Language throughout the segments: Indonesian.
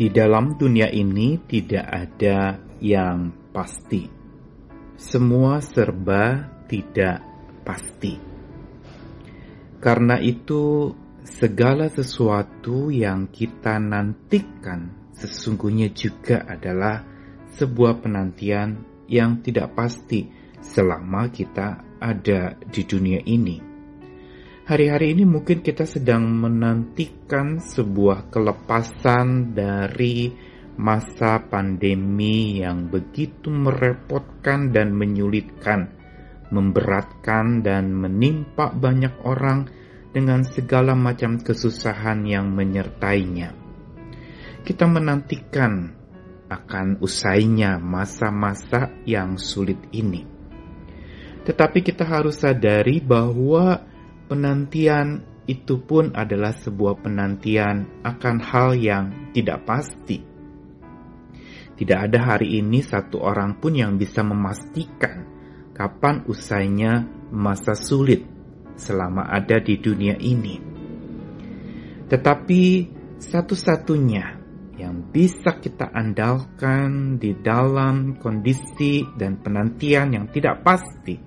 Di dalam dunia ini tidak ada yang pasti. Semua serba tidak pasti. Karena itu, segala sesuatu yang kita nantikan sesungguhnya juga adalah sebuah penantian yang tidak pasti selama kita ada di dunia ini. Hari-hari ini mungkin kita sedang menantikan sebuah kelepasan dari masa pandemi yang begitu merepotkan dan menyulitkan, memberatkan dan menimpa banyak orang dengan segala macam kesusahan yang menyertainya. Kita menantikan akan usainya masa-masa yang sulit ini. Tetapi kita harus sadari bahwa penantian itu pun adalah sebuah penantian akan hal yang tidak pasti. Tidak ada hari ini satu orang pun yang bisa memastikan kapan usainya masa sulit selama ada di dunia ini. Tetapi satu-satunya yang bisa kita andalkan di dalam kondisi dan penantian yang tidak pasti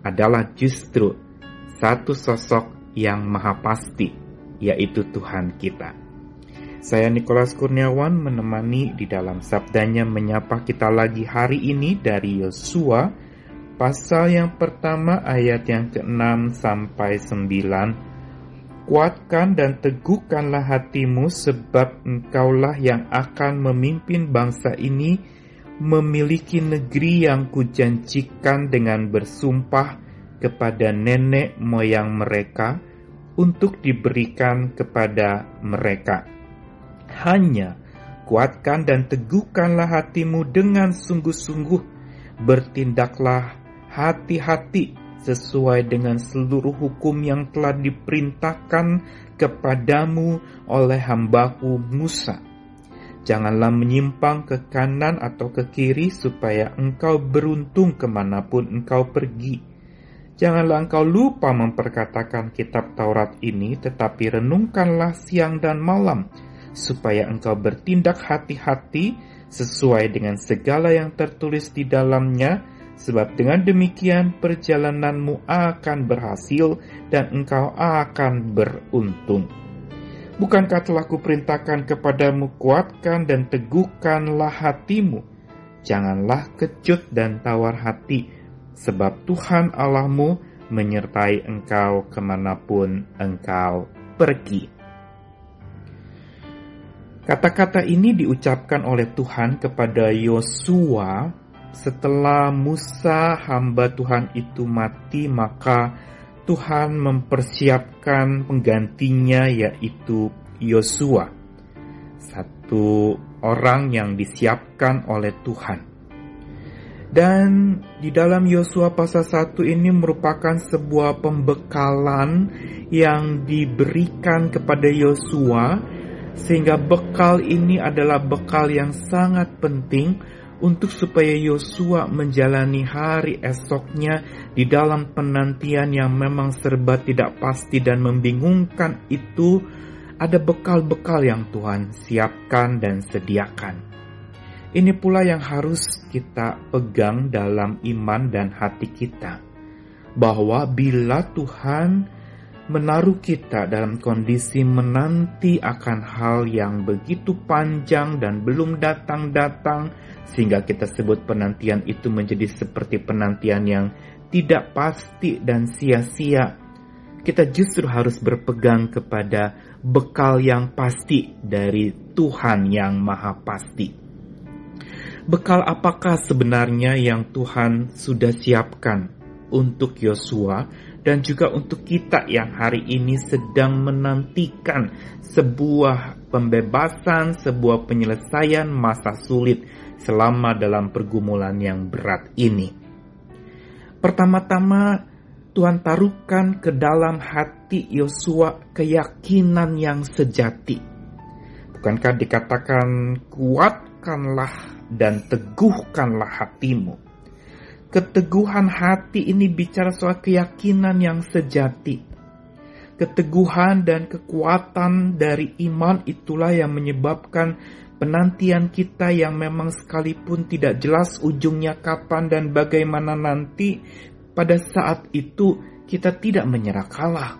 adalah justru satu sosok yang maha pasti, yaitu Tuhan kita. Saya Nikolas Kurniawan menemani di dalam sabdanya menyapa kita lagi hari ini dari Yosua, pasal yang pertama ayat yang ke-6 sampai 9. Kuatkan dan teguhkanlah hatimu sebab engkaulah yang akan memimpin bangsa ini memiliki negeri yang kujanjikan dengan bersumpah kepada nenek moyang mereka untuk diberikan kepada mereka. Hanya kuatkan dan teguhkanlah hatimu dengan sungguh-sungguh, bertindaklah hati-hati sesuai dengan seluruh hukum yang telah diperintahkan kepadamu oleh hambaku Musa. Janganlah menyimpang ke kanan atau ke kiri supaya engkau beruntung ke mana pun engkau pergi Janganlah engkau lupa memperkatakan kitab Taurat ini, tetapi renungkanlah siang dan malam, supaya engkau bertindak hati-hati sesuai dengan segala yang tertulis di dalamnya, sebab dengan demikian perjalananmu akan berhasil dan engkau akan beruntung. Bukankah telah kuperintahkan kepadamu kuatkan dan teguhkanlah hatimu? Janganlah kecut dan tawar hati, sebab Tuhan Allahmu menyertai engkau ke mana pun engkau pergi. Kata-kata ini diucapkan oleh Tuhan kepada Yosua setelah Musa hamba Tuhan itu mati maka Tuhan mempersiapkan penggantinya yaitu Yosua. Satu orang yang disiapkan oleh Tuhan. Dan di dalam Yosua pasal 1 ini merupakan sebuah pembekalan yang diberikan kepada Yosua sehingga bekal ini adalah bekal yang sangat penting untuk supaya Yosua menjalani hari esoknya di dalam penantian yang memang serba tidak pasti dan membingungkan itu ada bekal-bekal yang Tuhan siapkan dan sediakan. Ini pula yang harus kita pegang dalam iman dan hati kita, bahwa bila Tuhan menaruh kita dalam kondisi menanti akan hal yang begitu panjang dan belum datang-datang, sehingga kita sebut penantian itu menjadi seperti penantian yang tidak pasti dan sia-sia. Kita justru harus berpegang kepada bekal yang pasti dari Tuhan yang Maha Pasti. Bekal apakah sebenarnya yang Tuhan sudah siapkan untuk Yosua dan juga untuk kita yang hari ini sedang menantikan sebuah pembebasan, sebuah penyelesaian masa sulit selama dalam pergumulan yang berat ini. Pertama-tama Tuhan taruhkan ke dalam hati Yosua keyakinan yang sejati. Bukankah dikatakan kuatkanlah dan teguhkanlah hatimu. Keteguhan hati ini bicara soal keyakinan yang sejati. Keteguhan dan kekuatan dari iman itulah yang menyebabkan penantian kita yang memang sekalipun tidak jelas ujungnya kapan dan bagaimana nanti, pada saat itu kita tidak menyerah kalah.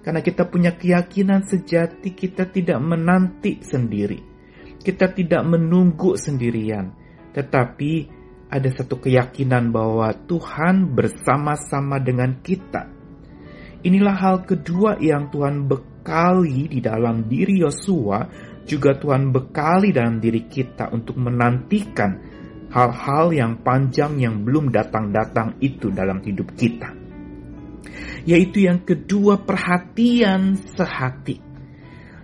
Karena kita punya keyakinan sejati kita tidak menanti sendiri. Kita tidak menunggu sendirian. Tetapi ada satu keyakinan bahwa Tuhan bersama-sama dengan kita. Inilah hal kedua yang Tuhan bekali di dalam diri Yosua juga Tuhan bekali dalam diri kita untuk menantikan hal-hal yang panjang yang belum datang-datang itu dalam hidup kita. Yaitu yang kedua perhatian sehati.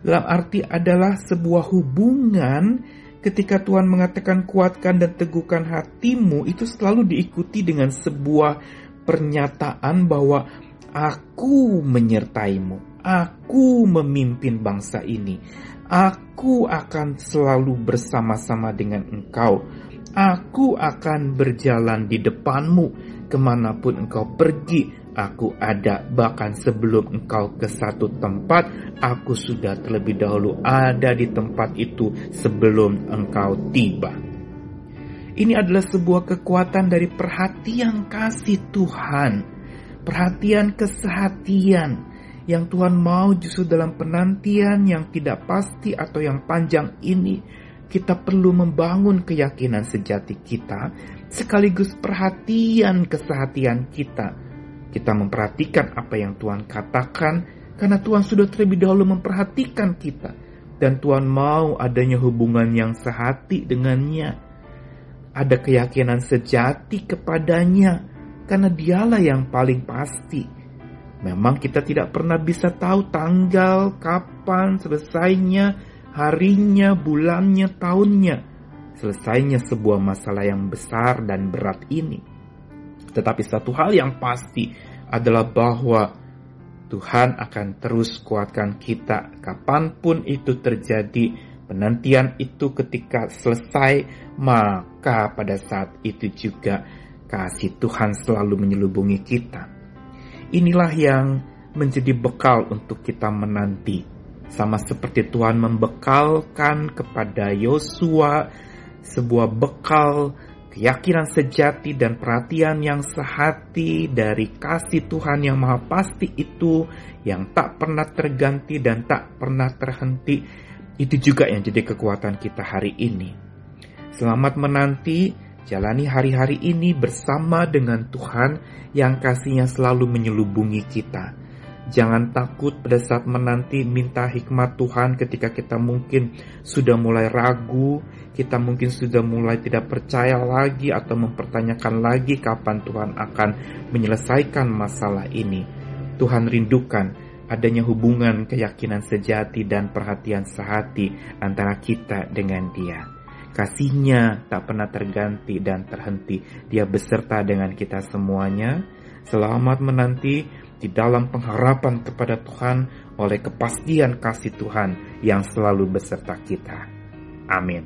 Dalam arti adalah sebuah hubungan ketika Tuhan mengatakan kuatkan dan teguhkan hatimu itu selalu diikuti dengan sebuah pernyataan bahwa aku menyertaimu, aku memimpin bangsa ini, Aku akan selalu bersama-sama dengan engkau. Aku akan berjalan di depanmu ke mana pun engkau pergi. Aku ada bahkan sebelum engkau ke satu tempat, aku sudah terlebih dahulu ada di tempat itu sebelum engkau tiba. Ini adalah sebuah kekuatan dari perhatian kasih Tuhan, perhatian kesehatian, yang Tuhan mau justru dalam penantian yang tidak pasti atau yang panjang ini, kita perlu membangun keyakinan sejati kita, sekaligus perhatian kesehatian kita. Kita memperhatikan apa yang Tuhan katakan, karena Tuhan sudah terlebih dahulu memperhatikan kita, dan Tuhan mau adanya hubungan yang sehati dengannya. Ada keyakinan sejati kepadanya, karena Dialah yang paling pasti Memang kita tidak pernah bisa tahu tanggal, kapan selesainya, harinya, bulannya, tahunnya. Selesainya sebuah masalah yang besar dan berat ini. Tetapi satu hal yang pasti adalah bahwa Tuhan akan terus kuatkan kita kapan pun itu terjadi. Penantian itu ketika selesai, maka pada saat itu juga kasih Tuhan selalu menyelubungi kita Inilah yang menjadi bekal untuk kita menanti. Sama seperti Tuhan membekalkan kepada Yosua sebuah bekal keyakinan sejati dan perhatian yang sehati dari kasih Tuhan yang maha pasti itu yang tak pernah terganti dan tak pernah terhenti itu juga yang jadi kekuatan kita hari ini. Selamat menanti Jalani hari-hari ini bersama dengan Tuhan yang kasihnya selalu menyelubungi kita. Jangan takut pada saat menanti minta hikmat Tuhan ketika kita mungkin sudah mulai ragu, kita mungkin sudah mulai tidak percaya lagi atau mempertanyakan lagi kapan Tuhan akan menyelesaikan masalah ini. Tuhan rindukan adanya hubungan keyakinan sejati dan perhatian sehati antara kita dengan Dia. Kasihnya tak pernah terganti dan terhenti. Dia beserta dengan kita semuanya. Selamat menanti di dalam pengharapan kepada Tuhan oleh kepastian kasih Tuhan yang selalu beserta kita. Amin.